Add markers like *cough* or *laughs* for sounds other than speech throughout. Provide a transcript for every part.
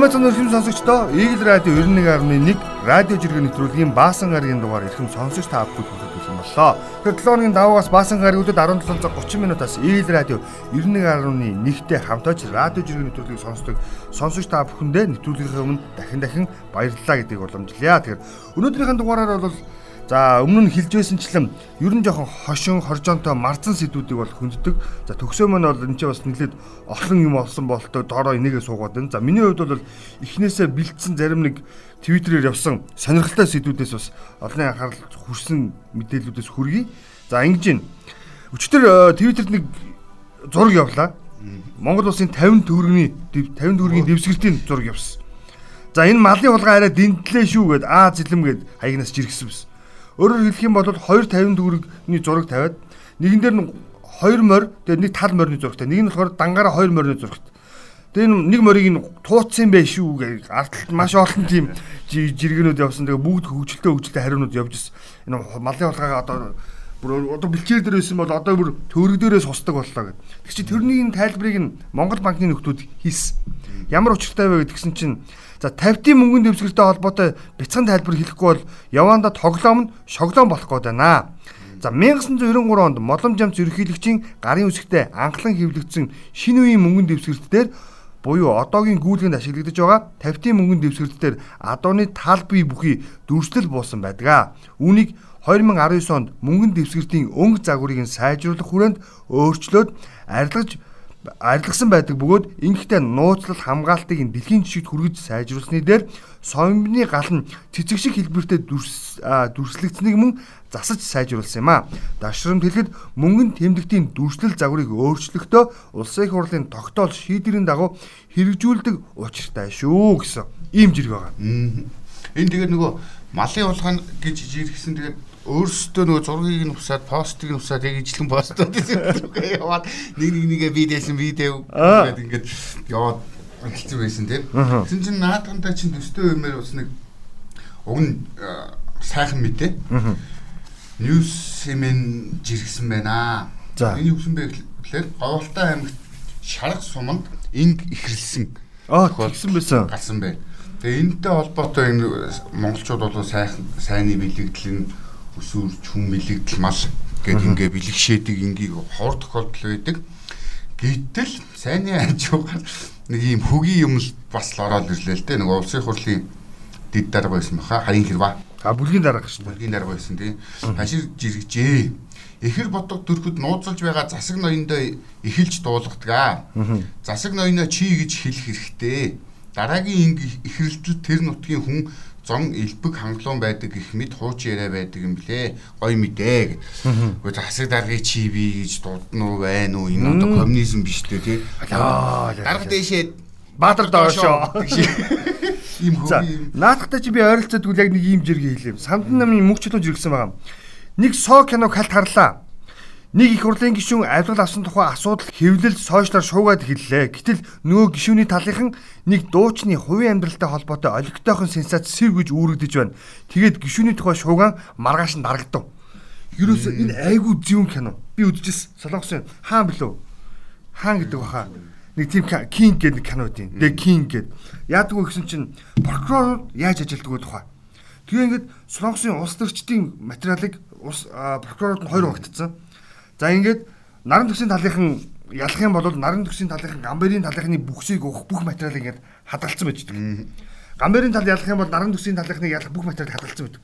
Мэцэн өрхөм сонсогчдоо Eagle Radio 91.1 радио жиргэн нэвтрүүлгийн Баасан гарагийн дугаар ихэм сонсогч та бүхэнд хүргэж боллоо. Тэгэхээр 7 өдрийн даваагаас Баасан гарагийн үдэд 17 цаг 30 минутаас Eagle Radio 91.1-тэй хамтааж радио жиргэн нэвтрүүлгийг сонсдог сонсогч та бүхэндээ нэвтрүүлгийнхээ өмнө дахин дахин баярлалаа гэдгийг уламжлая. Тэгэхээр өнөөдрийнхэн дугаараар бол За өмнө нь хилж байсанчлан ер нь жоохон хошин хоржоонтой марцан сэдвүүдийг бол хүнддэг. За төгсөө маань бол энэ ч бас нэлээд олон юм олсон болтой доороо энийгээ суугаад байна. За миний хувьд бол эхнээсээ бэлдсэн зарим нэг твиттерээр явсан сонирхолтой сэдвүүдээс бас олонний анхаарал хүрсэн мэдээллүүдээс хүргэе. За ингэж байна. Өчтөр твиттерд нэг зураг явлаа. Монгол улсын 50 төгрөгийн 50 төгрөгийн дэвсгэртийн зураг явсан. За энэ малын хулгай арай дэнтлээ шүү гэд аа зэлэм гэд хаягнаас жиргсэн байсан. Өөрөөр хэлэх юм бол 250 төгрөгийн зураг тавиад нэгэн дээр нь 2 морь тэгээд нэг тал морины зурагтай. Нэг нь болохоор дангаараа 2 морины зурагтай. Тэгээд нэг морийг нь тууцсан байх шүү гэж ардталт маш олон тийм жиргэнүүд явсан. Тэгээд бүгд хөгжилтэй хөгжилтэй хариунууд явж ирсэн. Энэ малын хулгайгаа одоо бүр одоо бэлчээр дээр байсан бол одоо бүр төгрөг дээрээ сусдаг боллоо гэд. Тэг чи тэрнийг тайлбарыг нь Монгол банкны нөхдүүд хийсэн. Ямар учиртай вэ гэдгсэн чинь За 50-ийн мөнгөнд дэвсгэртэй холбоотой бяцхан тайлбар хэлэхгүй бол Яванда тоглоом нь шоглоом болох гээд байна. За 1993 онд Молом жамц ерөнхийлөгчийн гарын үсгтээ анхлан хэвлэгдсэн шинэ үеийн мөнгөнд дэвсгэртээр буюу одоогийн гүйлгэнд ашиглагдаж байгаа 50-ийн мөнгөнд дэвсгэртээр адууны тал бие бүхий дүрслэл буусан байдаг. Үүнийг 2019 онд мөнгөнд дэвсгэртийн өнгө загварыг нь сайжруулах хүрээнд өөрчлөөд арилгаж арилгасан байдаг бөгөөд ингэхдээ нууцлал хамгаалтыг дэлхийн жишгт хүргэж сайжруулсны дээр совинбны гал нь цэцэг шиг хэлбэртэй дүрслэгдсэнийг мөн засаж сайжруулсан юм а. Дашрамт хэлэхэд мөнгөн тэмдэгтийн дүрслэл загварыг өөрчлөхдөө улсын их хурлын тогтоол шийдвэрийн дагуу хэрэгжүүлдэг учиртай шүү гэсэн ийм зэрэг байгаа. Энэ тэгээд нөгөө малын улгаан гэж жиргсэн тэгээд өөрсдөө нөгөө зургийг нь усаад постыг нь усаад яг ижлэн үүгээ яваад нэг нэг нэгэ видеосэн видео гэдэг ингээд яваад хэлсэн байсан тийм. Тэгсэн чинь наадгантай чинь төстэй юмэр бас нэг уг нь сайхан мэдээ. Ньюс хэмээн жиргсэн байна. За. Юу юм бэ гэхлээр Говьлтай аймагт шарга суманд инг ихрэлсэн. Аа тэгсэн байсан. Гарсан байна. Тэгээ энэтэй холбоотой энэ монголчууд бол сайхан сайнны бэлэгдэл нь өсвөрч хүн мэлэгдэл мал гэдэг ингээ бэлгшээдэг ингийг хор тохиолдол байдаг. Гэтэл сайнны хажуугаар нэг ийм хөгийн юм л бас л ороод ирлээ л дээ. Нэг улсын хурлын дид дарга байсан баха. Харин хэрвээ. А бүлгийн дарга шүү. Бүлгийн дарга байсан тийм. Хашир жиргэжээ. Эхэр бодго төрхөд нууцлж байгаа засаг ноёндоо эхэлж дуулгадаг. Засаг ноёноо чи гэж хэлэх хэрэгтэй. Дараагийн инг ихрэлтэл тэр нутгийн хүн зон элбэг хангалуун байдаг гэх мэт хууч яриа байдаг юм блэ. Гой мэдээ гэх. Гэхдээ засаг даргыг чи би гэж дуудна уу байна уу? Энэ одоо коммунизм биш үү тий. Дарга дэшээ Баатар доошоо. *laughs* Ийм хөө. Наадахтай чи би ойролцоод үл яг нэг ийм жиргээ хэлэв. Самдан намын мөнгө чөлөөж иргсэн байгаа. Нэг соо киног хальт харлаа. Нэг их хурлын гишүүн авилгал авсан тухай асуудал хэвлэл сошиалар шуугаад хэллээ. Гэтэл нөгөө гишүүний талынхан нэг дуучны хувийн амьдралтай холбоотой олигтойхон сенсац сэв гэж үүрэгдэж байна. Тэгээд гишүүний тухай шуугаан маргааш нь дарагдав. Ерөөсөө энэ айгүй зөвөн кино. Би үзчихсэн. Солонгосын хаан билүү? Хаан гэдэг баха. Нэг тийм King гэдэг кино тийм. The King гэд. Яадгүй гэсэн чинь прокурор яаж ажилтдаг вэ тухай. Тэгээ ингээд Солонгосын улс төрчдийн материалыг улс прокурорд нь хоёр багтцсан За ингээд наран төгсийн талынхан ялах юм бол наран төгсийн талынхан гамбарын талынхны бүхсийг өгөх бүх материалыг ингээд хадгалсан байж байгаа. Гамбарын тал ялах юм бол наран төгсийн талынхныг ялах бүх материалыг хадгалсан байдаг.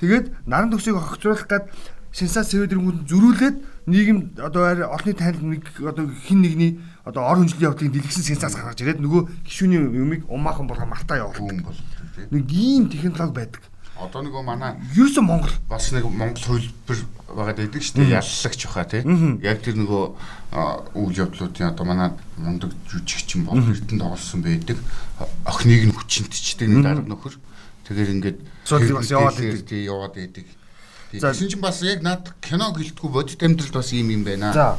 Тэгээд наран төгсийг огцруулах гад сенсац сэвэдэргүүд зөрүүлээд нийгэм одоо олонний танил нэг одоо хин нэгний одоо ор хөнжлийн явдлыг дэлгэсэн сенсац гаргаж ирээд нөгөө гişүний юмыг умаахан болгоо мартаа явуулдаг бол. Нэг ийм технологи байдаг. Одоо нөгөө манай ерөөсөө Монгол бас нэг Монгол хөлбөр байгаад байдаг шүү дээ. Яллагч баха тий. Яг тэр нөгөө үйл явдлуудын одоо манай мундаг жүжигчин бол эрдэнэ тоглосон байдаг. Охиныг нь хүчинтчдэг нэг дарга нөхөр. Тэгэхээр ингээд цоолыг бас яваад байдаг. Тий яваад байдаг. Тэгсэн чинь бас яг над кино гэлтгүй бодит амьдралд бас ийм юм байна. За.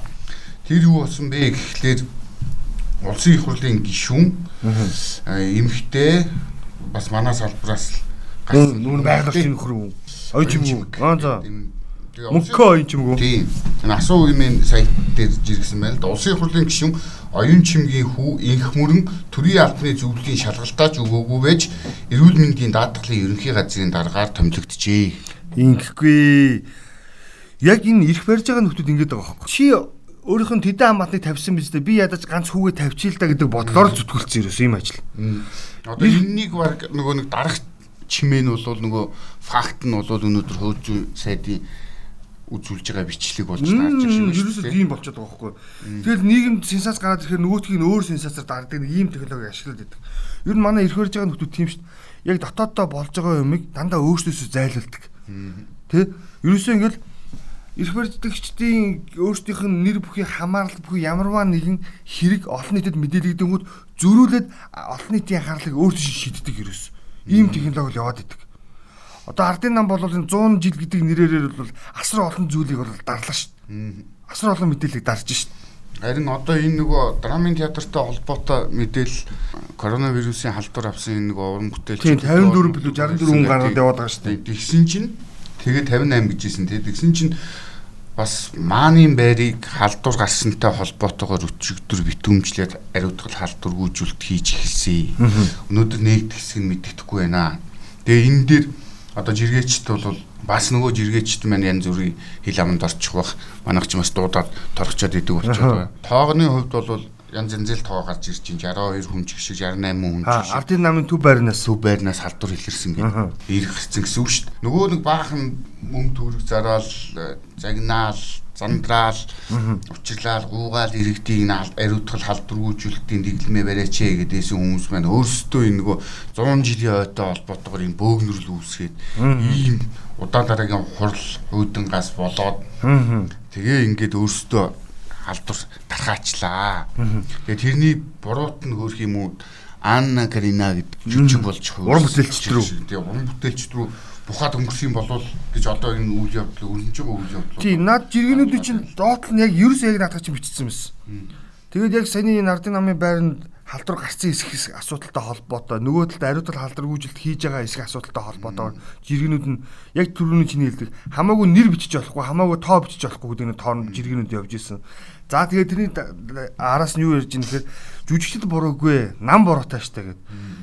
Тэр юу болсон бэ гэхлээр улсын их хурлын гишүүн эмхтэй бас манай салбараас гарсан нүүн байгалийн нөхөр үү? Ойч юм уу? Аа за. Мөнхөө оюун ч юм уу. Тийм. Энэ асуу имэн сайт дээр жиргсэн байна л да. Улсын хурлын гишүүн оюун чимгийн хүү инх мөрөн төрийн албаны зөвлөлийн шалгалтаач өгөөгүй байж эрүүл мэндийн даатгалын ерөнхий газрын дараагаар томилогдчихэ. Ингэхгүй. Яг энэ ирэх барьж байгаа нөхдүүд ингэж байгаа байхгүй. Чи өөрийнх нь тэдэн хамаатныг тавьсан биз дээ. Би ядаж ганц хүүгээ тавьчих л да гэдэг бодлоор зүтгүүлсэн ерөөс юм ажил. Одоо энэнийг баг нөгөө нэг дарах чимээ нь бол нөгөө факт нь бол өнөөдөр хууч сайдын үзүүлж байгаа бичлэг болж таарч байгаа юм шүү дээ. Тийм болчиход байгаа байхгүй. Тэгэл нийгэмд сенсац гараад ирэхээр нөгөөтгийг нь өөр сенсацаар дардаг нэг ийм технологи ашиглаад байдаг. Ер нь манай ирэх барьж байгаа нөхдүүд тийм шүү дээ. Яг дотооддоо болж байгаа юмыг дандаа өөрсдөөсөө зайлуулдаг. Тэ? Ерөөсөө ингээл эрх барьдагчдын өөрсдийнх нь нэр бүхий хамаарал бүхий ямарваа нэгэн хэрэг олон нийтэд мэдээлэгдэнгүүт зөрүүлээд олон нийтийн анхаарлыг өөрсдөө шийддэг ерөөс. Ийм технологи яваад идэг. Одоо ардын нам бол энэ 100 жил гэдэг нэрээр бол асар олон зүйлийг бол дарлаа шүү. Асар олон мэдээллийг дарж шүү. Харин одоо энэ нөгөө драмын театртай холбоотой мэдээлэл коронавирусын халдвар авсан энэ нөгөө уран бүтээлч 54 билүү 64 хүн гараад яваад байгаа шүү. Тэгсэн чинь тэгээ 58 гэжсэн тий. Тэгсэн чинь бас маанийн байрыг халдвар гарсантай холбоотойгоор өчигдөр битүүмжлээд ариутгал халдваргүйжүүлэлт хийж эхэлсэн. Өнөөдөр нэгд хэсэг нь мэддэхгүй байна. Тэгээ энэ дээр одоо жиргээчд бол бас нөгөө жиргээчд маань янз бүрийн хил аманд орчих бах. Манайх ч бас дуудаад торгочоод идэг болчиход байна. Тоогны хувьд бол янз янзэл тоо гарч ирж чинь 62 хүн ч шиг 68 хүн ч шиг. Ардын намын төв байрнаас төв байрнаас халдвар илэрсэн гэдэг. Ирэх гэсэн гэсэн үг шүү дээ. Нөгөө нэг баахан мөнгө төгрөг зараал загнаал зандраал учирлал гуугаал иргэдийг ариутгал халдваргүйжүүлэлтийн дэглэмээ бариачээ гэдээсэн хүмүүс маань өөрсдөө энэ нөгөө 100 жилийн ойтой холбоотойгоор энэ бөөгнөрл үүсгээд ийм удаан дараагийн хурал хүйдэнгаас болоод тэгээ ингээд өөрсдөө халдвар тархаачлаа. Тэгээ тэрний буруут нь хөрх юм уу? Анна Карина гэдэг жүжиг болж уран бүтээлч рүү. Тэгээ уран бүтээлч рүү бухаад өнгөрсөн болов гэж одоо энэ үйл явдлыг өрнөж байгаа үйл явдал. Тийм над жиргэнүүдийн чинь доотл нь яг ерөөс яг наадах чинь бичсэн байсан. Тэгээд яг саяны нардын намын байранд халдвар гарсан хэсэг асуудалтай холбоотой. Нөгөө талд ариутгал халдвар гүйжилт хийж байгаа хэсэг асуудалтай холбоотойгоор жиргэнүүд нь яг түрүүний чиний хэлдэг. Хамаагүй нэр бичиж болохгүй хамаагүй тоо бичиж болохгүй гэдэг нь тоон жиргэнүүд явж исэн. За тэгээд тэрний араас нь юу ярьж ийм гэхээр жүжигчд буруугүй нам буруутай штэ гэд.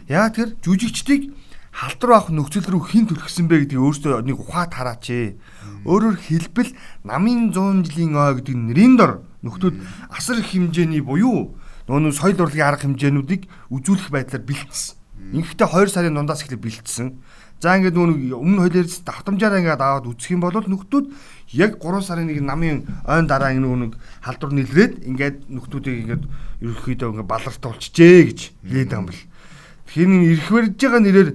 Яа тэр жүжигчдийг халдвар авах нөхцөл рүү хэн төрчихсөн бэ гэдгийг өөртөө нэг ухаат хараач ээ. Өөрөөр хэлбэл намын 100 жилийн ой гэдэг нэрийн дор нөхдүүд асар их хэмжээний буюу нөгөө соёл урлагийн арга хэмжээнүүдийг үзүүлэх байдлаар бэлтсэн. Ингээдээ 2 сарын дундаас эхлээ бэлтсэн. За ингээд нөгөө өмнө хөлөөс давтамжаараа ингээд аваад үзэх юм бол нөхдүүд яг 3 сарын нэг намын ойн дараа нөгөө нэг халдвар нэлрээд ингээд нөхдүүдийг ингээд ерөөхдөө ингээд балартуулчихжээ гэж хэлээд байгаа юм бэл. Тэгэхээр энэ ирэх барьж байгаа нэрээр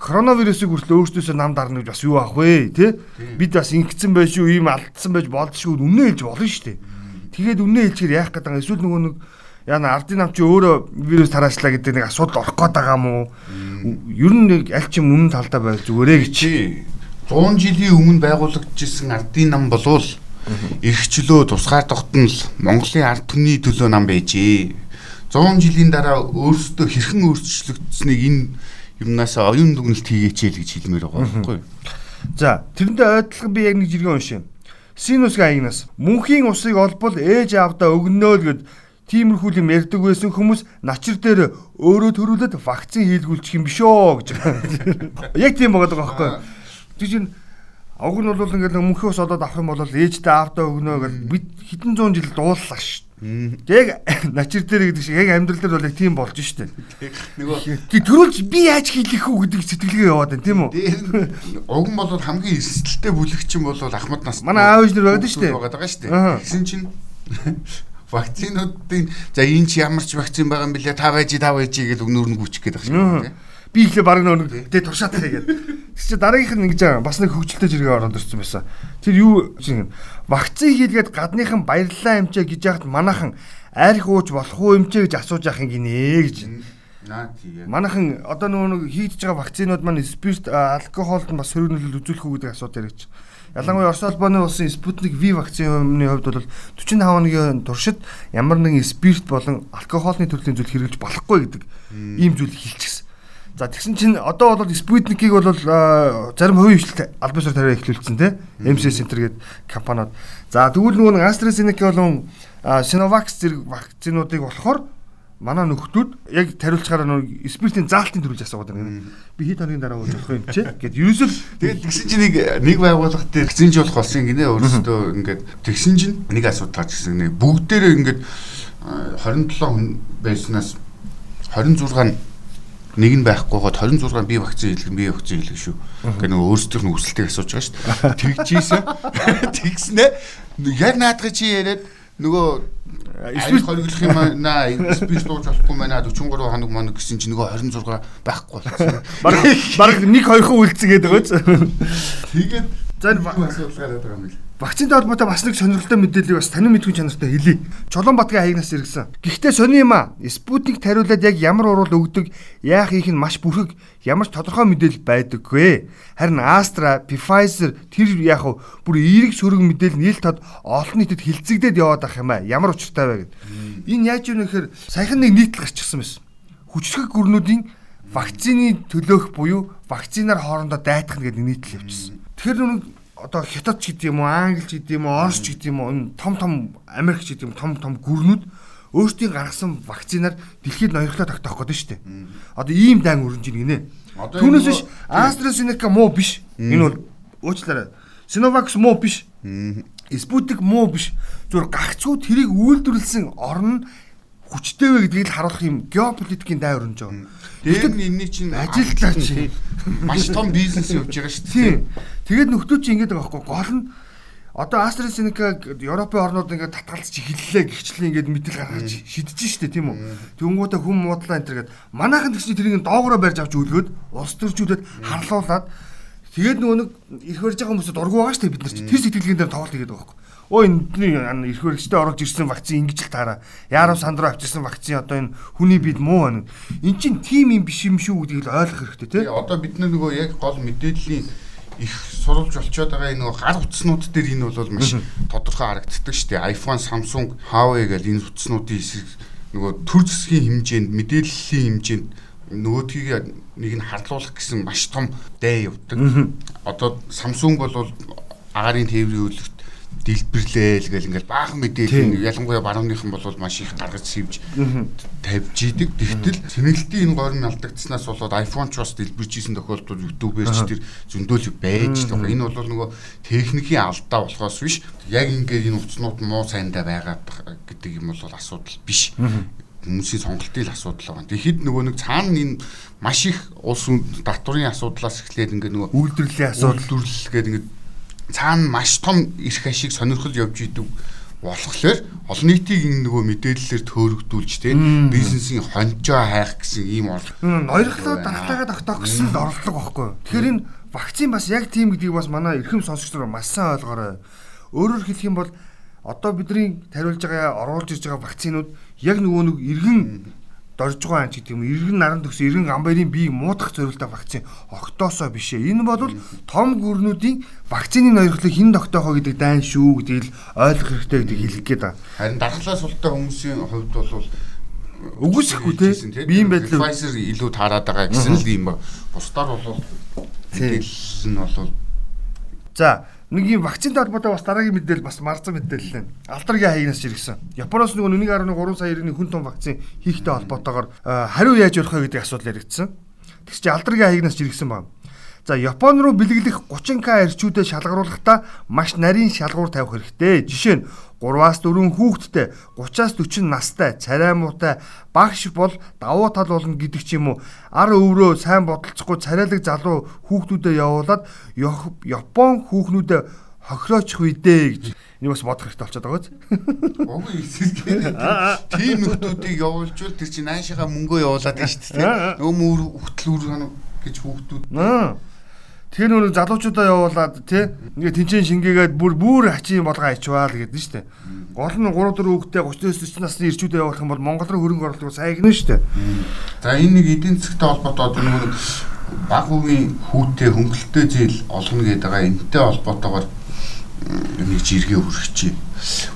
коронавирусыг хүртэл өөртөөсөө нам дарна гэж бас юу авах вэ тий бид бас ингэсэн байж шүү ийм алдсан байж болдшгүй үнэ хэлж болно шүү дээ. Тэгээд үнэ хэлчихээр яах гэдэг юм эсвэл нөгөө нэг яна ардын нам чи өөрөө вирус тараачлаа гэдэг нэг асуудал орох гээд байгаа уу? Ер нь нэг аль ч юм үнэн талдаа байж зүгээрээ гэж. 100 жилийн өмнө байгуулагдчихсан ардын нам болвол эрхчлөө тусгаар тогтнол Монголын ард түмний төлөө нам байжээ. 100 жилийн дараа өөрсдөө хэрхэн өөрчлөгдсөнийг энэ юмнаас оюун дүгнэлт хийгээч л гэж хэлмээр байгаа байхгүй юу. За тэрнтэй ойдлого би яг нэг жиргэн уншия. Синусгийн аягнаас мөнхийн усыг олбол ээж аавдаа өгнөө л гэд тиймэрхүү юм ярьдаг байсан хүмүүс начир дээр өөрөө төрүүлээд вакцин хийлгүүлчих юм биш оо гэж. Яг тийм байгаа байхгүй юу. Тэг чинь Уг нь бол ингээд мөнхийн ус олоод авах юм бол ээжтэй аавдаа өгнө гэж бид хэдэн зуун жил дууллаа ш. Яг начир дээр гэдэг шиг яг амьдрал дээр бол яг тийм болж штэ. Нөгөө төрүүлж би яаж хийх үү гэдэг сэтгэлгээ яваад байна тийм үү? Уг нь бол хамгийн эрсдэлтэй бүлэгчин бол Ахмад нас. Манай аав ээж нар байдаг штэ. Байгаа штэ. Гэсэн чинь вакцинуудын за энэ ч ямар ч вакцин байгаа юм бэлээ та байж та байж гэж өгнөр нь гүчих гээд байгаа шиг би ихлэ баг нэг тэ туршаатай тэгээд чи дараагийнх нь ингэж байгаа. Бас нэг хөгжилтэй зэрэг ороод ирсэн байсан. Тэр юу чинь? Вакцин хийлгээд гадныхан баярлалаа эмчээ гэж яхад манайхан арх ууж болох уу эмчээ гэж асууж яах юм гинэ гэж. Наа тийм. Манайхан одоо нөгөө нэг хийгдэж байгаа вакцинууд маань спирт алкоголд бас сөрөглөл үзүүлэх үү гэдэг асуудал яригч. Ялангуяа Орос улбаны улсын Спутник V вакцины хувьд бол 45 хоногийн туршид ямар нэгэн спирт болон алкоголны төрлийн зүйл хэрэглэж болохгүй гэдэг ийм зүйл хэлчихсэн. За тэгсэн чинь одоо бол Sputnik-ийг бол зарим хувийн хвшилт аль бисаар тариа эхлүүлсэн тий. MC Center гэдэг компаниуд. За тэгвэл нөгөө AstraZeneca болон Sinovac зэрэг вакцинуудыг болохоор манай нөхдүүд яг тариулцгаараа нөгөө спиртийн заалтын төрүүлж асуугаад байна. Би хэд хоногийн дараа ууж болох юм чи гэд ерөөсөө Тэгээд тэгсэн чинь нэг нэг байгууллага дээр тэгсэн чинь болох болсон гинэ өөрөөсөө ингээд тэгсэн чинь нэг асуудал гарч ирсэн гинэ бүгдээрээ ингээд а, 27 хүн байснаас 26 нь нэг нь байхгүйгээд 26 би вакцин хийлгэн би вакцин хийлгэн шүү. Гэхдээ нөгөө өөрсдийнх нь өсөлтийг асууж байгаа шүү дээ. Тэгжийсэн. *laughs* Тэгснэ. Яг наадгыг чи яриад нөгөө Эсвэл хориглох юм аа спич дууж болохгүй байна 43 хоног моног гэсэн чинь нөгөө 26 байхгүй болсон. баг баг нэг хоёрхан үлдсгээд байгаа ч. Тэгээд За асуудал гараад байгаа юм бэ? Вакцинтай холбоотой бас нэг сонирхолтой мэдээллийг бас танин мэдгүй чанартай хэлье. Чулуунбатгийн хаягнаас иргсэн. Гэхдээ сони юм а. Спутник тариулаад яг ямар уруул өгдөг, яах их нь маш бүрхэг, ямар ч тодорхой мэдээлэл байдаггүй. Харин Astra, Pfizer тэр яах вэ? Бүр эерэг сөрөг мэдээлэл нийл тод олон нийтэд хилцэгдээд яваад ах юм а. Ямар учиртай вэ гэд. Энэ яаж юм нэхэр саяхан нэг нийтлэл гарчихсан байсан. Хүчрхэг гүрнүүдийн вакцины төлөөх буюу вакцинаар хоорондоо дайтах гэдэг нийтлэл явчихсан. Тэгэхээр нүг одоо хятад ч гэдэг юм уу, англи ч гэдэг юм уу, орос ч гэдэг юм уу, энэ том том Америк ч гэдэг юм том том гүрнүүд өөрсдийн гаргасан вакцинаар дэлхийд ноёрхлоо тогтоох гэдэг нь шүү дээ. Одоо ийм дан өрнж ийн гинэ. Түүнээс биш AstraZeneca муу биш. Энэ бол уучлаарай. Sinovac муу биш. Sputnik муу биш. Зүгээр гагцгүй тэрийг үйлдвэрлэсэн орн хүчтэй вэ гэдгийг л харуулах юм геополитикийн дай өрнж байгаа. Дээр нь энэний чинь Ажилтлаа чи. *laughs* маш том бизнес явж байгаа шүү дээ. Тэгээд нөхдөө чи ингэдэг байхгүй гол нь одоо AstraZeneca Европын орнууд ингээд татгалзаж эхэллээ гихчлээ ингээд мэдээл гаргаж шидэж штэ тийм үү. Тэнгуудаа хүм муудлаа энэ төр гээд манайхан тэгч тэрийг доогороо барьж авч үлгөөд улс төрчүүдэд харлуулад тэгээд нөгөө нэг ирэх барьж байгаа хүмүүсд дургу байгаа штэ бид нар чи тэр сэтгэлгээн дээр тоглолт хийгээд байгаа байхгүй. Өө энэ ирэх барьжтай оруулж ирсэн вакцин ингэж л таараа. Яарав сандруу авчирсан вакцин одоо энэ хүний бид муу байна. Эн чин тим юм биш юм шүү гэдгийг л ойлгох хэрэгтэй тий. Одоо бид нөгөө яг гол мэдээллийн их сурвалж болчиход байгаа энэ нөгөө гар утаснууд дээр энэ бол маш тодорхой харагддаг шүү дээ. iPhone, Samsung, Huawei гэл энэ утаснуудын эсрэг нөгөө төр засгийн хэмжээнд мэдээллийн хэмжээнд нөгөөдгийг нэг нь харлуулах гэсэн маш том дэ явдаг. Одоо Samsung бол агарын тээврийн үйлдвэрт дэлбэрлээл гэл ингээл баахан мэдээлэл ялангуяа барууныхан бол маш их гаргаж сивж тавьж идэг. Тэгтэл сэнэлтийн энэ горим алдагдсанаас болоод iPhone ч бас дэлбэрж исэн тохиолдол YouTube-ээр ч тэр зөндөл байж байгаа. Энэ бол нөгөө техникийн алдаа болохоос биш. Яг ингээд энэ уцнууд муу сайндаа байгаад гэдэг юм бол асуудал биш хүмүүсийн сонголтын асуудал байгаа. Тэгэхэд нөгөө нэг цаана энэ маш их улс татврын асуудлаас эхлээд ингээд нөгөө Үйлдвэрлэлийн асуудал үйлдвэрлэл гэдэг ингээд цаана маш том эрх ашиг сонирхол явж идэг болохоор олон нийтийг энэ нөгөө мэдээллээр төөрөгдүүлж тэ бизнесийн хонжоо хайх гэсэн ийм ол ноёрхлоо дарахтайгаа тогтоох гэсэн л орлого байхгүй. Тэгэхээр энэ вакцин бас яг тийм гэдгийг бас манай эрхэм сонсогч нар маш сайн ойлгоорой. Өөрөөр хэлэх юм бол одоо бидний тариулж байгаа оруулж ирж байгаа вакцинууд яг нөгөө нэг иргэн дорж байгаа анч гэдэг юм иргэн наран төгс иргэн гамбайрын биеийг муудах зорилттой вакцин огтоосоо биш ээ. Энэ бол том гүрнүүдийн вакцины ноёрхлыг хэн тогтоохоо гэдэг дайн шүү гэдгийг л ойлгох хэрэгтэй гэдгийг хэлэх гээд байна. харин дархлаа султай хүмүүсийн хувьд бол Үгүйсэхгүй те. Би юм байдлаа Pfizer илүү таарад байгаа гэсэн л юм ба. Бусдаар бол мэдээлэл нь бол За нэг юм вакцинтай холбоотой бас дараагийн мэдээлэл бас марцсан мэдээлэл байна. Алдаргийн хаягнаас иргсэн. Японоос нөгөө 1.3 сая иргэний хүн том вакцин хийхтэй холбоотойгоор э, хариу яаж өрөх вэ гэдэг асуудал яригдсан. Тэгс чи алдаргийн хаягнаас иргсэн байна. За Япон руу бэлгэлэх 30к эрчүүдэд шалгаруулахдаа маш нарийн шалгуур тавих хэрэгтэй. Жишээ нь 3-аас 4 хүүхэдтэй 30-аас 40 настай царай муутай багш бол давуу тал болно гэдэг ч юм уу ар өврөө сайн бодолцохгүй царайлаг залуу хүүхдүүдэд явуулаад Яп- Япон хүүхнүүдэд хохироочих үедээ гэж энэ бас бодох хэрэгтэй болчиход байгаа биз. Уг эсэргээр тийм нөхдүүдийг явуулжвал тэр чинь наашаага мөнгөө явуулаад. Нөгөө мөр хөтөл үр хана гэж хүүхдүүд Аа. Тэр нөр залуучуудаа явуулаад тий ингээ тэнцэн шингээгээд бүр бүр хачин болгоо ичваа л гэдэг нь дээ. Гол нь 3 4 хүүхдтэй 39 40 насны ирчүүдээ явуулах юм бол Монгол руу хөрөнгө оруулалт сайгна шүү дээ. За энэ нэг эдийн засгтай холбоотой одоо нэг баг үеийн хүүтэй хөнгөлөлтөө зээл олгоно гэдэг байгаа энтэй холбоотойгоор нэг жиргээ хүрчихье.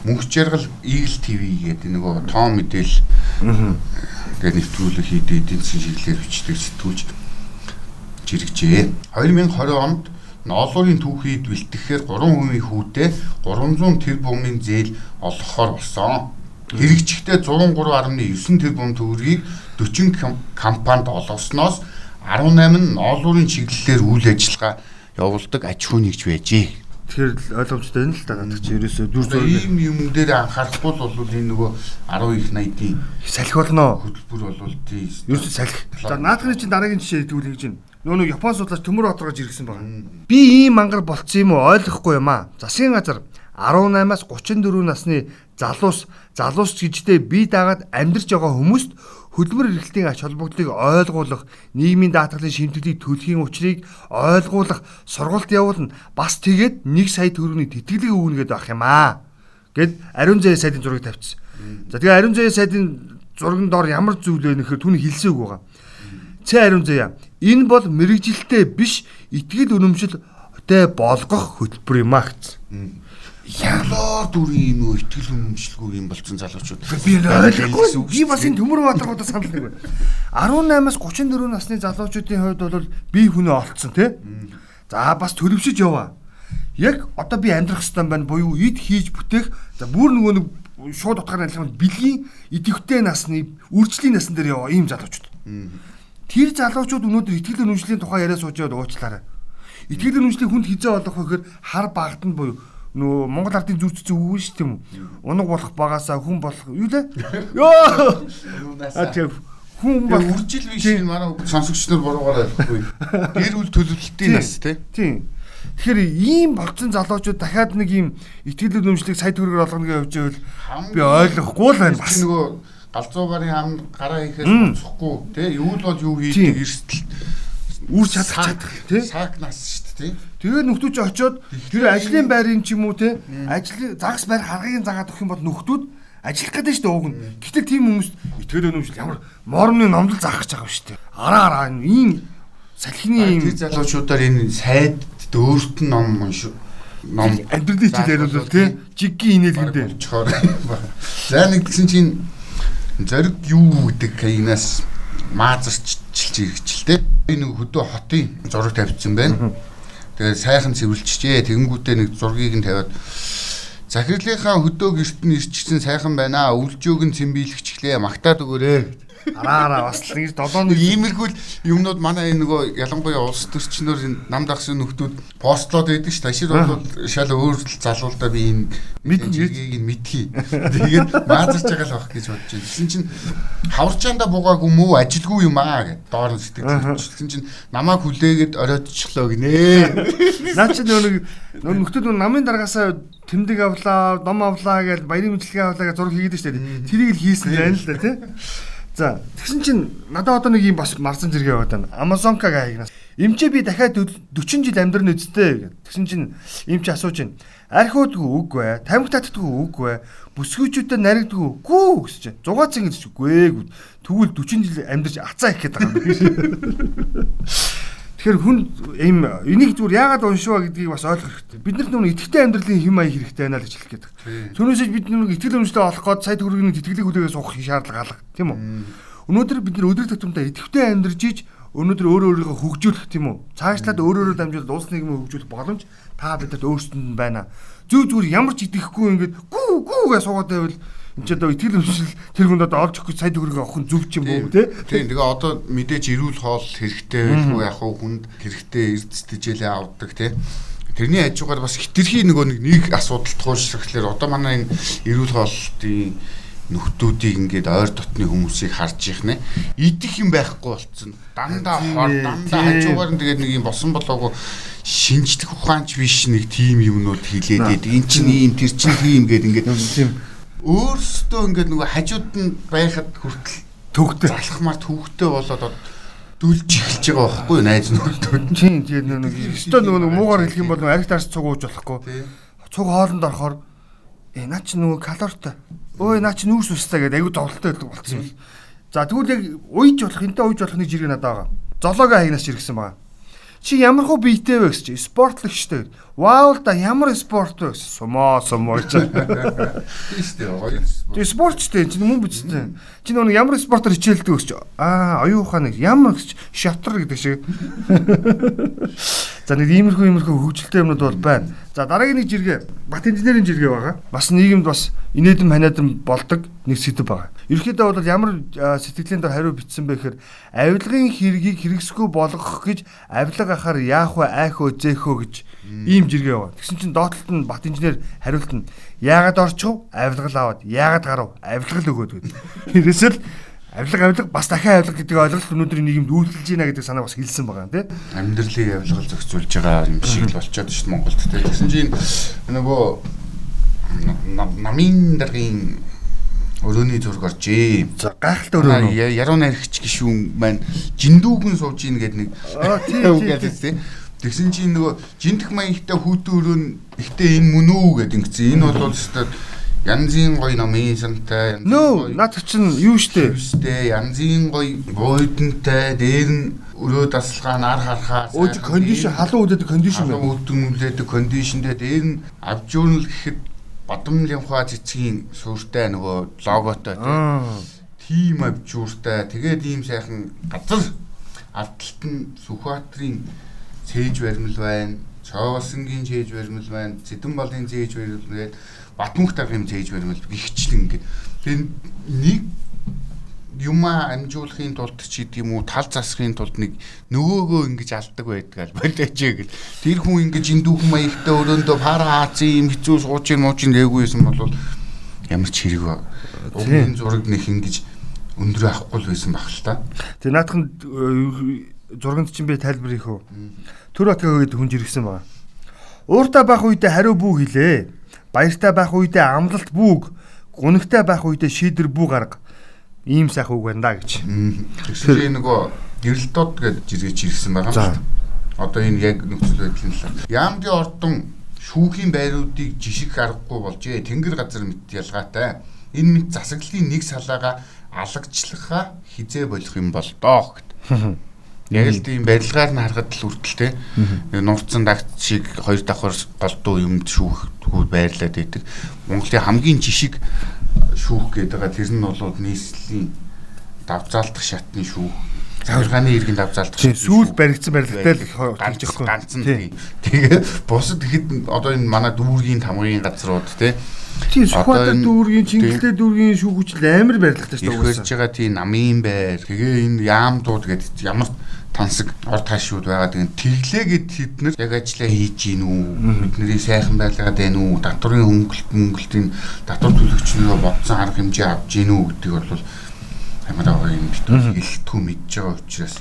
Мөнх жаргал Eagle TV гэдэг нөгөө тоон мэдээл тэгээд нэвтрүүлэг хийдэг эдийн засгийн чиглэлээр бичдэг сэтгүүлч жирэгжээ. 2020 онд ноолуурын түүхийд бэлтгэхээр 3% хүүтэй 300 тэрбумын зээл олгохоор болсон. Хэрэгжихдээ 103.9 тэрбум төгрөгийг 40 компанид олгосноос 18 нь ноолуурын чиглэлээр үйл ажиллагаа явуулдаг аж ахуй нэгж байжээ. Тэгэхээр ойлгомжтой байна л да надад чи ерөөсөө дүр зураг ийм юм дээр анхаарахгүй бол энэ нөгөө 10 их 80-ийн салхи болно. хөтөлбөр бол тий. Ерөөсөө салхи. За наадхны чинь дараагийн жишээ хэлдэг гэж байна. Нөгөө нэг Япон судлаач төмөр оторгож иргсэн байгаа. Би ийм мангар болцсон юм уу ойлгохгүй юм аа. Засгийн газар 18-аас 34 насны залуус залуус гэждээ бие даагаад амьдрч байгаа хүмүүст хөдөлмөр эрхлэлтийн ач холбогдлыг ойлгуулах, нийгмийн даатгалын шимтгэлийг төлөхийн учрыг ойлгуулах сургалт явуулна. Бас тэгээд 1 сая төгрөгийн тэтгэлэг өгнө гэдэг ах юм аа. Гэд Ариун зээ сайдын зургийг тавьчихсан. За тэгээ Ариун зээ сайдын зурган доор ямар зүйл вэ нөхөр түүний хэлсэн үг байгаа. Цэ Ариун зээ. Энэ бол мэрэгжилтэй биш итгэл үнэмшилтэй болгох хөтөлбөр юм аа гэсэн Ялаар дүрийн юм уу итгэл үнэмшилгүй юм болсон залуучууд. Би ойлгохгүй. Би бас энэ төмөр баатаргуудаа санал нэг байна. 18-аас 34 насны залуучуудын хувьд бол би хүнээ олцсон тий. За бас төлөвшөж яваа. Яг одоо би амьдрах хэвээр байна буюу ид хийж бүтээх за бүр нөгөө нэг шууд утгаар ажиллах бэлгийн идэвхтэй насны үржлийн насн дээр яваа ийм залуучууд. Тэр залуучууд өнөөдөр итгэл үнэмшлийн тухай яриа сууж яваад уучлаарай. Итгэл үнэмшлийн хүнд хизээ олох гэхээр хар багтанд буюу нөө Монгол ардын зүрх зүг үгүй шүү тийм үү? Унаг болох багасаа хүн болох юу лээ? *laughs* Йоо. А тийм хүн бол үржил биш манай сонсогч нар буруугаар ойлгохгүй. Гэр бүл төлөвлөлтийн нас тийм. Тэгэхээр ийм болцсон залуучууд дахиад нэг ийм итгэл үнэмшлийг сая төгрөгөөр олгоно гэж явж байвал би ойлгохгүй л байна. Бас нөгөө галзуу гарын хам гараа хийхээс цохгүй тий юу л бол юу хийдэг эрсдэл үр чадах чадах тий саак нас шүү дээ тий Тэгээд нөхдүүч очиод тэр ажлын байрын ч юм уу те ажил загас байр харгыг загаад өгөх юм бол нөхдүүд ажиллах гэдэг шүү дээ ууг нь. Гэтэл тийм хүмүүс итгэл өнөмшл ямар морны номдол заах гэж байгаа шүү дээ. Араа араа ийм салхины тэр залуучуудаар энэ сайд өөрт нь ном унш ном амьдралын хичээл яриулвал тий. Жиггийн инээлгэндээ. За нэг гэсэн чинь зориг юу гэдэг кайнаас маазарчилж ирчихэлтэй. Энэ хөдөө хотын зураг тавьчихсан байна. Тэгээд сайхан цэвэрлжжээ. Тэгэнгүүтээ нэг зургийг нь тавиад Захирлынхаа хөдөө герт нь ирчихсэн сайхан байна. Өвлжөөг нь цэмбийлэгчлээ. Магтаад өгөөрэй. Араараа бас л нэг долоо нэг иймэрхүү юмнууд манай энэ нөгөө ялангуяа улс төрчнөр нам дагсан нөхдүүд постлоод байдаг ш. Ташир бол шал өөр залуулдаа би энэ мэдгийг нь мэдхий. Тэгээд маазарч байгаа л байх гэж бодож байна. Тэгсэн чинь хаварчаанда бугаагүй мүү ажилгүй юм аа гэд доор нь сэтгэл. Тэгсэн чинь намайг хүлээгээд оройтчлоо гинэ. *laughs* Наа чи нөгөө нөхдүүд намын даргаасаа тэмдэг авлаа, ном авлаа гэж баярын мэдлэгээ авлаа гэж зураг хийгээд штэ. Тэрийг л хийсэн байна л да тий. За тэгсэн чинь надад одоо нэг юм бас марсан зэрэг яваад байна. Amazonka гайгнаас. Имчээ би дахиад 40 жил амьдрын үсттэй гэх. Тэгсэн чинь имч асууж байна. Архиудгүй үгүй ээ. Тамхи татдаггүй үгүй ээ. Бүсгүйчүүдэд наригдгүй гүү гэж чинь. Зугаацсан гэж үгүй ээ. Тэгвэл 40 жил амьдрч ацаа их байгаа юм. Тэгэхээр хүн ийм энийг зүгээр яагаад уншваа гэдгийг бас ойлгох хэрэгтэй. Бид нар нүг итгэвтэй амьдралын хэм маяг хэрэгтэй байна л гэж хэлэх гээд байна. Түүнээсээ бид нүг итгэл үнэмштэй олох гээд сая төгрөгийн тэтгэлэг хүлээгээс суух шаардлага алга тийм үү? Өнөөдөр бид нар өдөр тутамдаа итгэвтэй амьдарч иж өнөөдөр өөрөө өөрийгөө хөгжүүлэх тийм үү? Цаашлаад өөр өөрөөр дамжуулаад улс нийгмийг хөгжүүлэх боломж та бидэд өөрсдөнд нь байна. Зүг зүгээр ямар ч итгэхгүй ингээд гүү гүү гэж суугаад байвал энэ ч одоо итгэл үнэмшил тэр хүнд одоо олж өгөх сая төгрөг авах нь зөв ч юм уу те тийм. Тэгээ одоо мэдээж эрүүл хоол хэрэгтэй уу яг хүнд хэрэгтэй эрдэстэжээлээ авдаг те тэрний хажуугаар бас хитрхи нөгөө нэг асуудал туушрахлаар одоо манай энэ эрүүл хоолтын нөхдүүдийг ингээд ойр дотны хүмүүсийг харж их нэ. Идэх юм байхгүй болцсон. Дандаа хор дандаа хажуугаар нь тэгээд нэг юм босон болоогүй. Шинжлэх ухаанч биш нэг тим юмнууд хилээд идэг эн чинь ийм тэр чинь тийм гээд ингээд тийм өөрсдөө ингээд нөгөө хажууд нь байхад хүртэл төвхтэй залхмаар төвхтэй болоод дүлж эхэлж байгаа байхгүй найз нөхдөд. Тийм тэгээд нэг өстөө нөгөө муугаар хэлэх юм бол ариг таарч цугууж болохгүй. Цуг хоолнд орохоор э наа чи нөгөө калоритой. Өө наа чи нүүрс устай гэдэг аягүй зовлонтой байдаг болсон юм. За тэгвэл яг уйж болох энтэй уйж болох нэг жиргээ надад байгаа. Золоогоо хагнаас иргсэн байгаа. Чи ямар хөө биетэй вэ гэж чи спортлогчтой. Вау л да ямар спорт вэ гэсэн. Сумоо сумоо гэж. Тийштэй гоё. Тэгээ спортчтэй чинь мөн бичсэн. Чи нөгөө ямар спортоор хичээлдэг гэж. Аа, оюун ухааны ямар гэж шатар гэдэг шиг. За нэг иймэрхүү иймэрхүү хөгжилтэй юмнууд бол байна. За дараагийн нэг жиргээ бат инженерийн жиргээ байгаа. Бас нийгэмд бас инээдэм ханиадам болдог нэг сэдв байгаа. Ерөнхийдөө бол ямар сэтгэлийн дор хариу бичсэн бэ гэхээр авилгын хэргийг хэрэгсэхгүй болгох гэж авилга ахаар яах вэ айхөө зэхөө гэж ийм жиргээ байгаа. Тэгсэн чинь доотлолт нь бат инженер хариулт нь яагаад орчихв? Авилгал аваад яагаад гарав? Авилгал өгөөд гэдэг. *laughs* Хэрэгсэл авилга авилга бас дахин авилга гэдэг ойлголт өнөөдрийн нийгэмд үйлдэлж байна гэдэг санааг бас хэлсэн байгаа юм тий. Амьдралыг авилгал зохицуулж байгаа юм шиг л болчиход шүү дээ Монголд тий. Тэгсэн чинь нөгөө намын даргын өрөөний зураг оржээ. За гайхалтай өрөө. Яруу найрагч гişүүн маань жиндүүгэн сууж ийн гэдэг нэг Аа тий тий. Тэгсэн чинь нөгөө жинтх маягтай хүүтэн өрөө нь ихтэй энэ мөн үү гэдэг ингэсэн. Энэ бол өстой янзын гоё номын сантай нөө наад чинь юу штэ штэ янзын гоё буудантай дээр нь өрөө дасалгаа нар харахаар өөж кондишн халуун үдээдэг кондишн байна халуун үдээдэг кондишндээ дээр нь авжуурнал гэхэд бадамлын хаа цэцгийн сүртэй нөгөө логотой тийм авжууртай тэгээд ийм сайхан газар ардталт нь Сүхбаатарын цээж баримл байна. Чоосонгийн цээж баримл байна. Цэдэн балын цээж баримл байна. Батмүх даргын цээж баримл гихчлэн ингээд тэр нэг юмаа амжуулахын тулд ч гэдэг юм уу тал засахын тулд нэг нөгөөгөө ингэж алдаг байдаг аль *laughs* болооч гэл тэр хүн ингэж эндүүхэн маягтай өрөөндөө пара хаацын юм хэцүү сууж ин мууч нээгүйсэн бол ямар ч хэрэг өмнө зураг нэг ингэж өндрөө авахгүй л байсан баг л та. Тэр наадхан зурганд чинь би тайлбар хийх үү? Төр батгаа гэдэг хүн жиргсэн байна. Ууртаа байх үедээ хариу бүү хэлээ баяртай байх үедээ амлалт бүүг гунигтай байх үедээ шийдэр бүү гарга ийм сайхан үг байна да гэж. Тэгэхээр нөгөө гэрэлтод гэж жиргэж ирсэн байгаа юм шүү. Одоо энэ яг нөхцөл байдлын талаар. Яамдын ордон шүүхийн байруудыг жишг аргагүй болжээ. Тэнгэр газар мэт ялгаатай. Энэ мэт засаглалын нэг салаага алагчлахаа хизээ болох юм бол доо гэд. Яг л тийм барилгаар нь харахад л үрдэлтэй. Нурцсан дагт шиг хоёр давхар голдуу юмд шүүхгүүд байрлаад байдаг. Монголын хамгийн жишг шүүх гэдэг байгаа тэр нь бол нийслэлийн давзаалдах шатны шүүх. Захиргааны иргэн давзаалдах. Сүүл баригдсан барилгатай л ганцхан ганцхан тий. Тэгээ бусад ихэд одоо энэ манай дүүргийн тамгын газрууд тий Тийм Сүхбаатар дүүргийн Чингэлтэй дүүргийн шүүхүүчл амар барилгатай шүү дээ. Ирж байгаа тийм намын байр. Тэгээ энэ яамдууд гэдэг ямар тансаг ор таашууд байгаа. Тэгээ тэглээгээд тэд нар яг ажиллаа хийж гин үү? Бидний сайхан байлгаад байна уу? Татврын хөнгөлт мөнгөлтийн татвар төлөгчнөө бодсон арга хэмжээ авж гин үү гэдэг бол амар аваа юм бит хэлтгүү мэдж байгаа учраас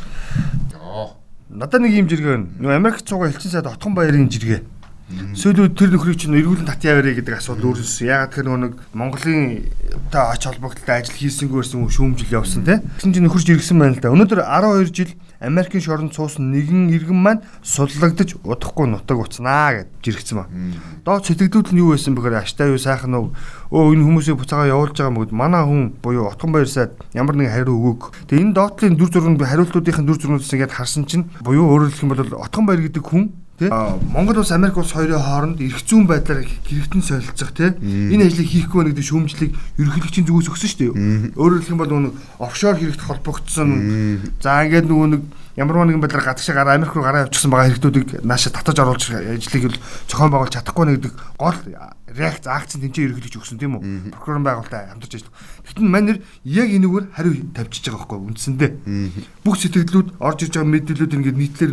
ёо. Надад нэг юм жиргээ байна. Нөгөө Америк цугаа элчин сайд Отгон баярын жиргээ Сүүлд тэр нөхрийг чинь эргүүлэн татъя ярэ гэдэг асуудал үүссэн. Яг тэр нэг Монголын та ач холбогдолтой ажил хийсэнгүүрсэн шүүмжил явсан тийм. Тэгсэн чинь нөхөрч иргсэн байна л да. Өнөөдөр 12 жил Америкийн шоронд суусан нэгэн иргэн маань суллагдаж удахгүй нутаг уцнаа гэж жиргсэн ба. Доод сэтгэлдүүд нь юу байсан бэхээр аштай юу сайхан уу өө энэ хүмүүсийн буцаагаа явуулж байгаа мөгд манай хүн буюу Отгон баяр сайд ямар нэгэн хариу өгөөг. Тэгээ энэ доотлын дүр зураг хариултуудын дүр зургуудаас ингээд харсан чинь буюу өөрөөр хэлэх юм бол Отгон баяр гэдэг хүн Тэ? Монгол улс Америк улс хоёрын хооронд эрх зүйн байдлаар хэрэгтэн солилцох тий. Энэ ажлыг хийхгүй байна гэдэг шүүмжлэг ерөнхийлөгчийн зүгээс өгсөн шүү дээ. Өөрөөр хэлэх юм бол нөгөө офшор хэрэгт холбогдсон. За ингээд нөгөө нэг ямар нэгэн байдлаар гадагшаа гараа Америк руу гараа явуулчихсан байгаа хэрэгтүүдийг нааша татаж оруулж ажлыг л зохион байгуулж чадахгүй нэ гэдэг гол реакц акцент тэнцээ ерөнхийлөгч өгсөн тийм үү? Прокурорын байгуулалтаа хамтарч ажиллах. Тэгтэн манер яг энэгээр хариу тавьчихж байгаа байхгүй үндсэндээ. Бүх сэтгэлдлүүд орж ирж байгаа мэдээлүүд ингээд нийтлэр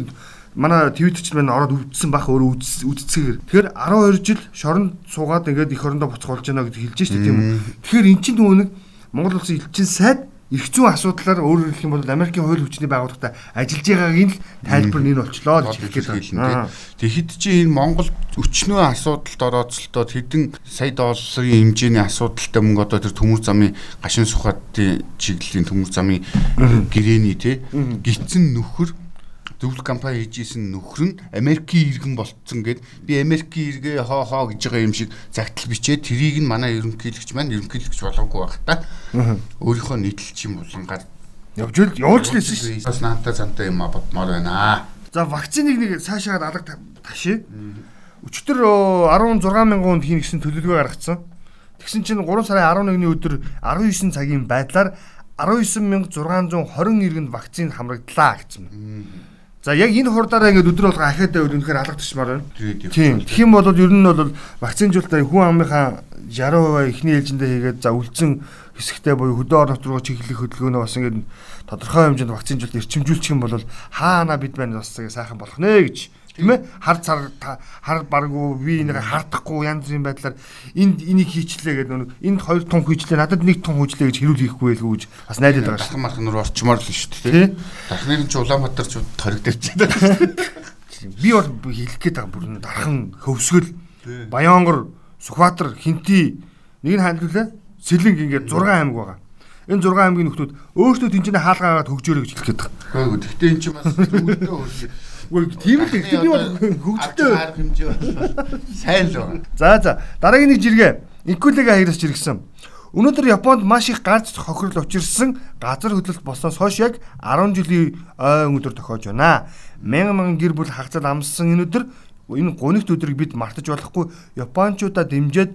манай твиттер ч маань ороод үүдсэн бах өөрөө үдцэгээр. Тэгэхээр 12 жил шоронд суугаад ингээд эх орондоо буцах болж байна гэж хэлж штэ тийм үү. Тэгэхээр эн чинь нөгөө нэг Монгол улсын элчин сайд эрх зүйн асуудлаар өөрөөр хэлэх юм бол Америкийн хууль хүчний байгууллагатай ажиллаж байгаагийн л тайлбар нь болчлоо гэж хэлэх гээд. Тэгэхэд чи энэ Монгол өчнөө асуудалд орооцолтоод хэдэн сая долларын хэмжээний асуудалтай мөнгө одоо тэр төмөр замын гашин сухатын чиглэлийн төмөр замын гэрээний тий гитсэн нөхөр зөвлөх компани хийжсэн нөхөр нь Америкийн иргэн болцсон гэд би Америкийн иргэ хоо хоо гэж байгаа юм шиг загтал бичээд тэрийг нь манай ерөнхийлөгч маань ерөнхийлөгч болгоогүй байх та. Өөрийнхөө нийтлэлч юм булангаар явж л явуулж лээсэн шүү. Бас наантай цантай юм бодмоор байна. За вакциныг нэг цаашаа алга ташээ. өчтөр 16 мянган хүнд хийн гэсэн төлөвлөгөө гаргацсан. Тэгсэн чинь 3 сарын 11-ний өдөр 19 цагийн байдлаар 19620 иргэнд вакцин хамрагдлаа гэсэн. За яг энэ хурдаараа ингээд өдөр болго ахаад байвал үнэхээр алгадчихмаар байна. Тийм. Юм бол ер нь бол вакцинжуулалтаа хүн амынхаа 60% эхний ээлжиндээ хийгээд за үлдсэн хэсэгтээ буюу хөдөө орон нутруу чиглэх хөдөлгөөнөө бас ингээд тодорхой хэмжээнд вакцинжуулалт эрчимжүүлчих юм бол хаана бид байна бас сайхан болох нэ гэж тийм ээ хар цар хар баргуу би энийг хардахгүй янз бүрийн байдлаар энд энийг хийчлээ гэдэг нэг энд хоёр тун хийчлээ надад нэг тун хийчлээ гэж хэрүүл хийхгүй байлгүй гэж бас найдаад байгаа шүү. Дахин мархан руу орчмоор л шүү дээ. Дахныг ч Улаанбаатар ч торигдэрч байна. Би бол хэлэх гээд байгаа бүр дархан хөвсгөл Баянгор Сүхбаатар Хинти нэг нь хайлуулаа Сэлэнг ингээд 6 аймаг байгаа. Энэ 6 аймгийн нөхдүүд өөрсдөө тэнцэнэ хаалгаагаад хөгжөөрэй гэж хэлэх гээд байгаа. Гэхдээ эн чинь бас *laughs* хөргий Үгүй тийм л гэхдээ би бол хөгжөлтэй арга хэмжээ бол сайн л байна. За за дараагийн нэг жиргээ Инкулега хайраас жиргсэн. Өнөөдөр Японд маш их гарц хохирол учирсан газар хөдлөлт болсноос хойш яг 10 жилийн ой өнөдөр тохиож байна. Мянган мянган гэр бүл хагцад амссан энэ өдөр энэ гонигт өдрийг бид мартаж болохгүй Япончуудаа дэмжиж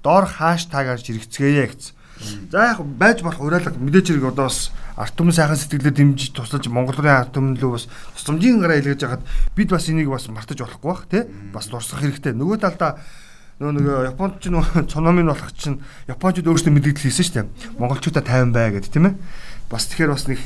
доор хаштагаар жирэгцгээе гэсэн. За яг байж болох уриалга мэдээж хэрэг одоо бас арт түмэн сайхан сэтгэлээр дэмжиж тусалж Монгол руу арт түмэн лөө бас тусламжийн гараа илгээж хагаад бид бас энийг бас мартаж болохгүй бах тий бас дурсах хэрэгтэй. Нөгөө талдаа нөгөө нөгөө японд ч нөгөө *laughs* цономын болох чинь японочдод өөрсдөө мэдээлэл хийсэн шүү дээ. Монголчуудаа 50 бай гэдэг тийм ээ. Бас тэгэхээр бас нэг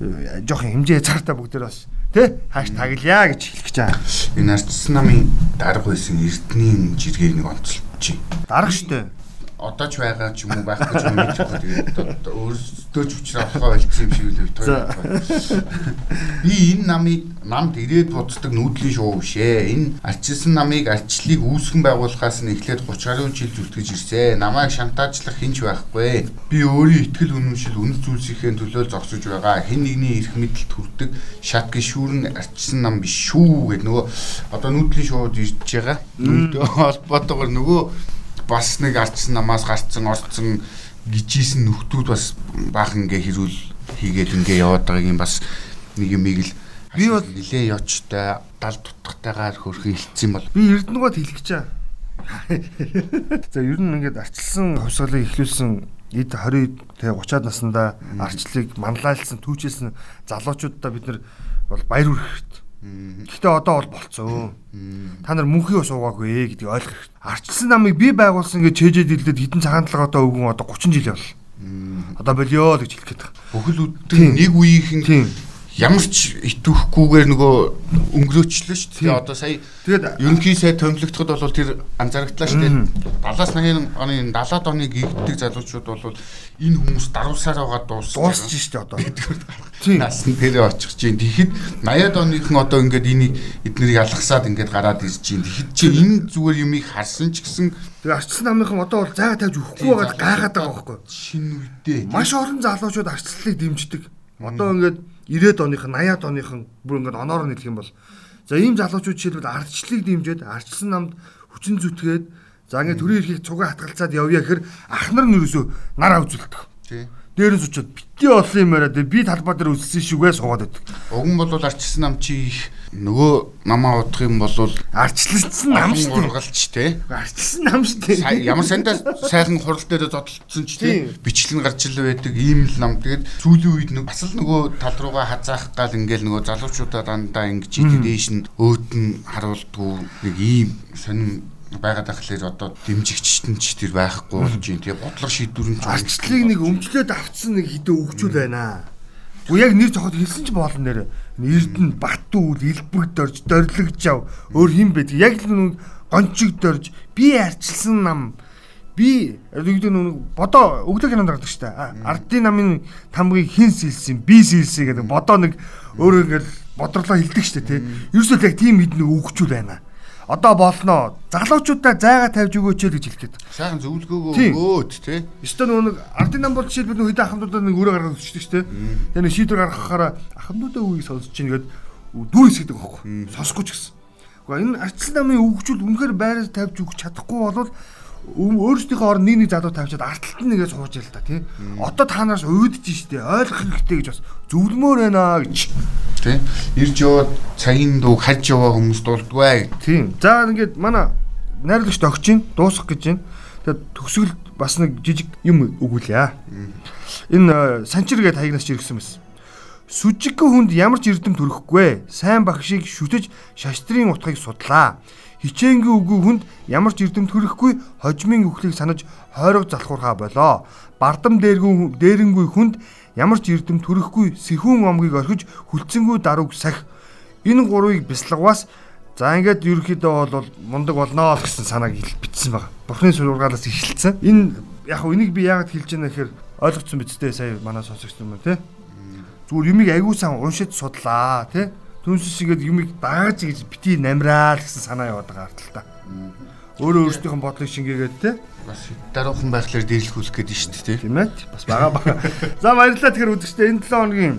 э, жоохон хэмжээ цагтаа бүгдээр бас тий хааш таглая гэж хэлэх гэж байгаа. Энэ арчсан намын дарга байсан эрдний жиргээг нэг онцолчих. Дарга шүү дээ одоо ч байгаа ч юм уу байхгүй ч юм мэдэхгүй тэгээд өөрсдөө ч учраас авахаа болцсон юм шиг л байтугай. Би энэ намыг намд ирээд боддог нүүдлийн шоу биш ээ. Энэ арчилсан намыг арчлыг үүсгэн байгуулахаас нь эхлээд 30 гаруй жил зүтгэж ирсэн. Намайг шантаажлах хинч байхгүй. Би өөрийн ихтгэл үнэмшил үнэт зүйлсийнхээ төлөө зогсож байгаа. Хэн нэгний эрх мэдэлд хүрдэг шат гişүүрэн арчилсан нам биш шүү гэдэг нөгөө одоо нүүдлийн шоуд ирж байгаа. Нүүдтэй холбоотойгоор нөгөө бас нэг ардсан намаас гарцсан орцсон гижсэн нөхдүүд бас баахан ингээ хэрүүл хийгээд ингээ яваад байгааг юм бас нэг юм ийг л би бол нилээ ёчтой дал тутгатайгаар хөрхөн хилцсэн бол би эрдэнэгод хэлэх чаа. *laughs* За ер нь ингээд арчилсан хувьсгалыг эхлүүлсэн эд 20 тэг 30-аад наснда арчлыг манлайлсан түүчээсэн залуучуудаа бид нар бол баяр хүрэх Гэхдээ одоо бол болцсон. Та нар мөнхий ус уугаагүй гэдгийг ойлгох хэрэгтэй. Арчилсан намыг би байгуулсан гэж чэжээд илдээд хитэн цагаан талгаатай өвгөн одоо 30 жил явлаа. Одоо болио л гэж хэлэх гээд байгаа. Бүхэл үдэн нэг үеийнхэн ямар ч итвэхгүйгээр нөгөө өнгөрөөчлөө шүү дээ. Одоо сая тэгээд ерөнхий сайд томилогдоход бол тэр анзаарагдлаа шүү дээ. 70-аас 80 оны 70-аад оны гигддэг залуучууд бол энэ хүмүүс даруусаар байгаа дууссан. Дуусч шүү дээ одоо. *laughs* Тийм. Насн тэрэ очих чинь. Тэгэхэд 80-аад оныхон одоо ингээд энийг эднэрийг алгасаад ингээд гараад ирж чинь. Тэгэхэд чи энэ зүгээр юмыг харсан ч гэсэн Тэгээ арчсан намынхан одоо бол зайгаа тавьж өгөхгүй байгаад гайхаад байгаа байхгүй. Шинэ үедээ. Маш олон залуучууд арчлалыг дэмждэг. Одоо ингээд 90-ад оныхон 80-ад оныхон бүр ингээд оноор нь хэлэх юм бол за ийм залуучууд жишээлбэл ардчлалыг дэмжиж ардчсан намд хүчин зүтгээд за ингээд төрийн эрхийг цугаа хатгалцаад явъя гэхээр ах нар нь юусоо нар авзулдаг. Тий. Дээрээс очиод бити олон юм яриад би талбай дээр үссэн шүгээ суугаад байдаг. Уг нь бол ардчсан нам чи их нөгөө намаа удах юм бол арчлалцсан нам шүү дээ. Ургалч те. Арчлалсан нам шүү дээ. Ямар сандаа сайхан хурал дээр зодтолцсон ч те. Бичлэн гарч ил байдаг ийм л нам. Тэгээд сүүлийн үед нэг бас л нөгөө тал руугаа хазаах гал ингээл нөгөө залуучуудаа дандаа ингэж идэ дээш нь өөтн харуулдгүй нэг ийм сонин байгаад ахлаар одоо дэмжигчтэн ч тэр байхгүй болж юм. Тэгээ бодлого шийдвэр нь арчлалыг нэг өмчлөөд авцсан нэг хідэ өгчүүл байна. Уу яг нэр зохиод хэлсэн ч боолн нэрэ. Эрдэнэ Батүл, Илбэг дорж, Дорлогж ав. Өөр хин байдаг. Яг л нүг гончиг дорж би арчилсан нам би өгдөө нүг бодоо өглөө кинонд гардаг штэ. Ардын намын тамгыг хин сэлсэн, би сэлсэн гэдэг бодоо нэг өөрөө ингээл бодрлоо хилдэг штэ тий. Ерөөсөө яг тийм хэдэн өгчүүл байна одоо болноо. Залуучуудаа зайгаа тавьж өгөөч л гэж хэлгээд. Сайхан зөвлөгөөгөө өгөөд тий. Өстө нэг ардын нам бол жишээлбэл нэг хэдэн ахмадуудаа нэг өрөө гаргаж өчтдөг шүү дээ. Тэгээ нэг шийдвэр гаргахаараа ахмадуудаа үгийг сонсож чинь гээд дүүрс гэдэг байхгүй. Сонсохгүй ч гэсэн. Гэхдээ энэ арчил намын өгчүүл үнэхээр байраа тавьж өгч чадахгүй бол өөрсдийнхөө орон нэг нэг задуу тавьчаад артталт нэгээ сууж ял та тий. Одоо та нараас уйдж штэ ойлгох хэрэгтэй гэж бас зөвлөмөр байна гэж. Тий. Ирж яваад цагийн дуу хаж яваа хүмүүс дурдгүй. Тийм. За ингээд манай найрлагч огч ин дуусах гэж байна. Тэгээд төгсгөл бас нэг жижиг юм өгүүлье. Энэ санчир гээд хаягнаас ч иргсэн байсан. Сүжиггүй хүнд ямар ч эрдэм төрөхгүй. Сайн багшийг шүтэж шаштрын утгыг судлаа. Хичээнгийн үгүй хүнд ямар ч эрдэм төрөхгүй хожмын үхлийг санаж хойрог залхуурхаа болоо. Бардам дээргүй дээрэнгүй хүнд ямар ч эрдэм төрөхгүй сэхүүн омгийг орхиж хүлцэнгүй даруг сах. Энэ гурвыг бясалгаваас За ингээд ерөнхийдөө бол мундаг болноо гэсэн санааг бичсэн байгаа. Бурхны сургаалаас ихэлсэн. Энэ яг хөө энийг би яагаад хэлж байна гэхээр ойлгоцсон биз дээ сая манай сонсогч нар тий. Зүгээр юмыг агиусан уншиж судлаа тий. Түнсэс игээд юмыг дааж гэж бити намраа л гэсэн санаа яваад байгаа хартал та. Өөрөө өөрсдийнх нь бодлыг шингээгээд тий. Бас даруухан байхлаар дээрлэхүүлэх гээд нь шүү дээ тий. Тийм ээ. Бас бага бага. За баярлалаа тэгэхээр үзэгчдээ энэ 7 хоногийн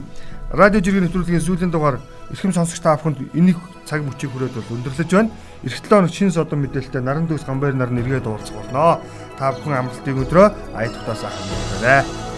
радио жиргэн нэвтрүүлгийн сүүлийн дугаар эрхэм сонсогч та бүхэнд энийг цаг мөчийг хүрээд бол өндөрлөж байна. Эх 7 хоног шинэ содон мэдээлэлтэй наран дүүс гамбайр нар нэргээд уулзах болно. Та бүхэн амралтын өдрөө ая тухтаас ахын байна.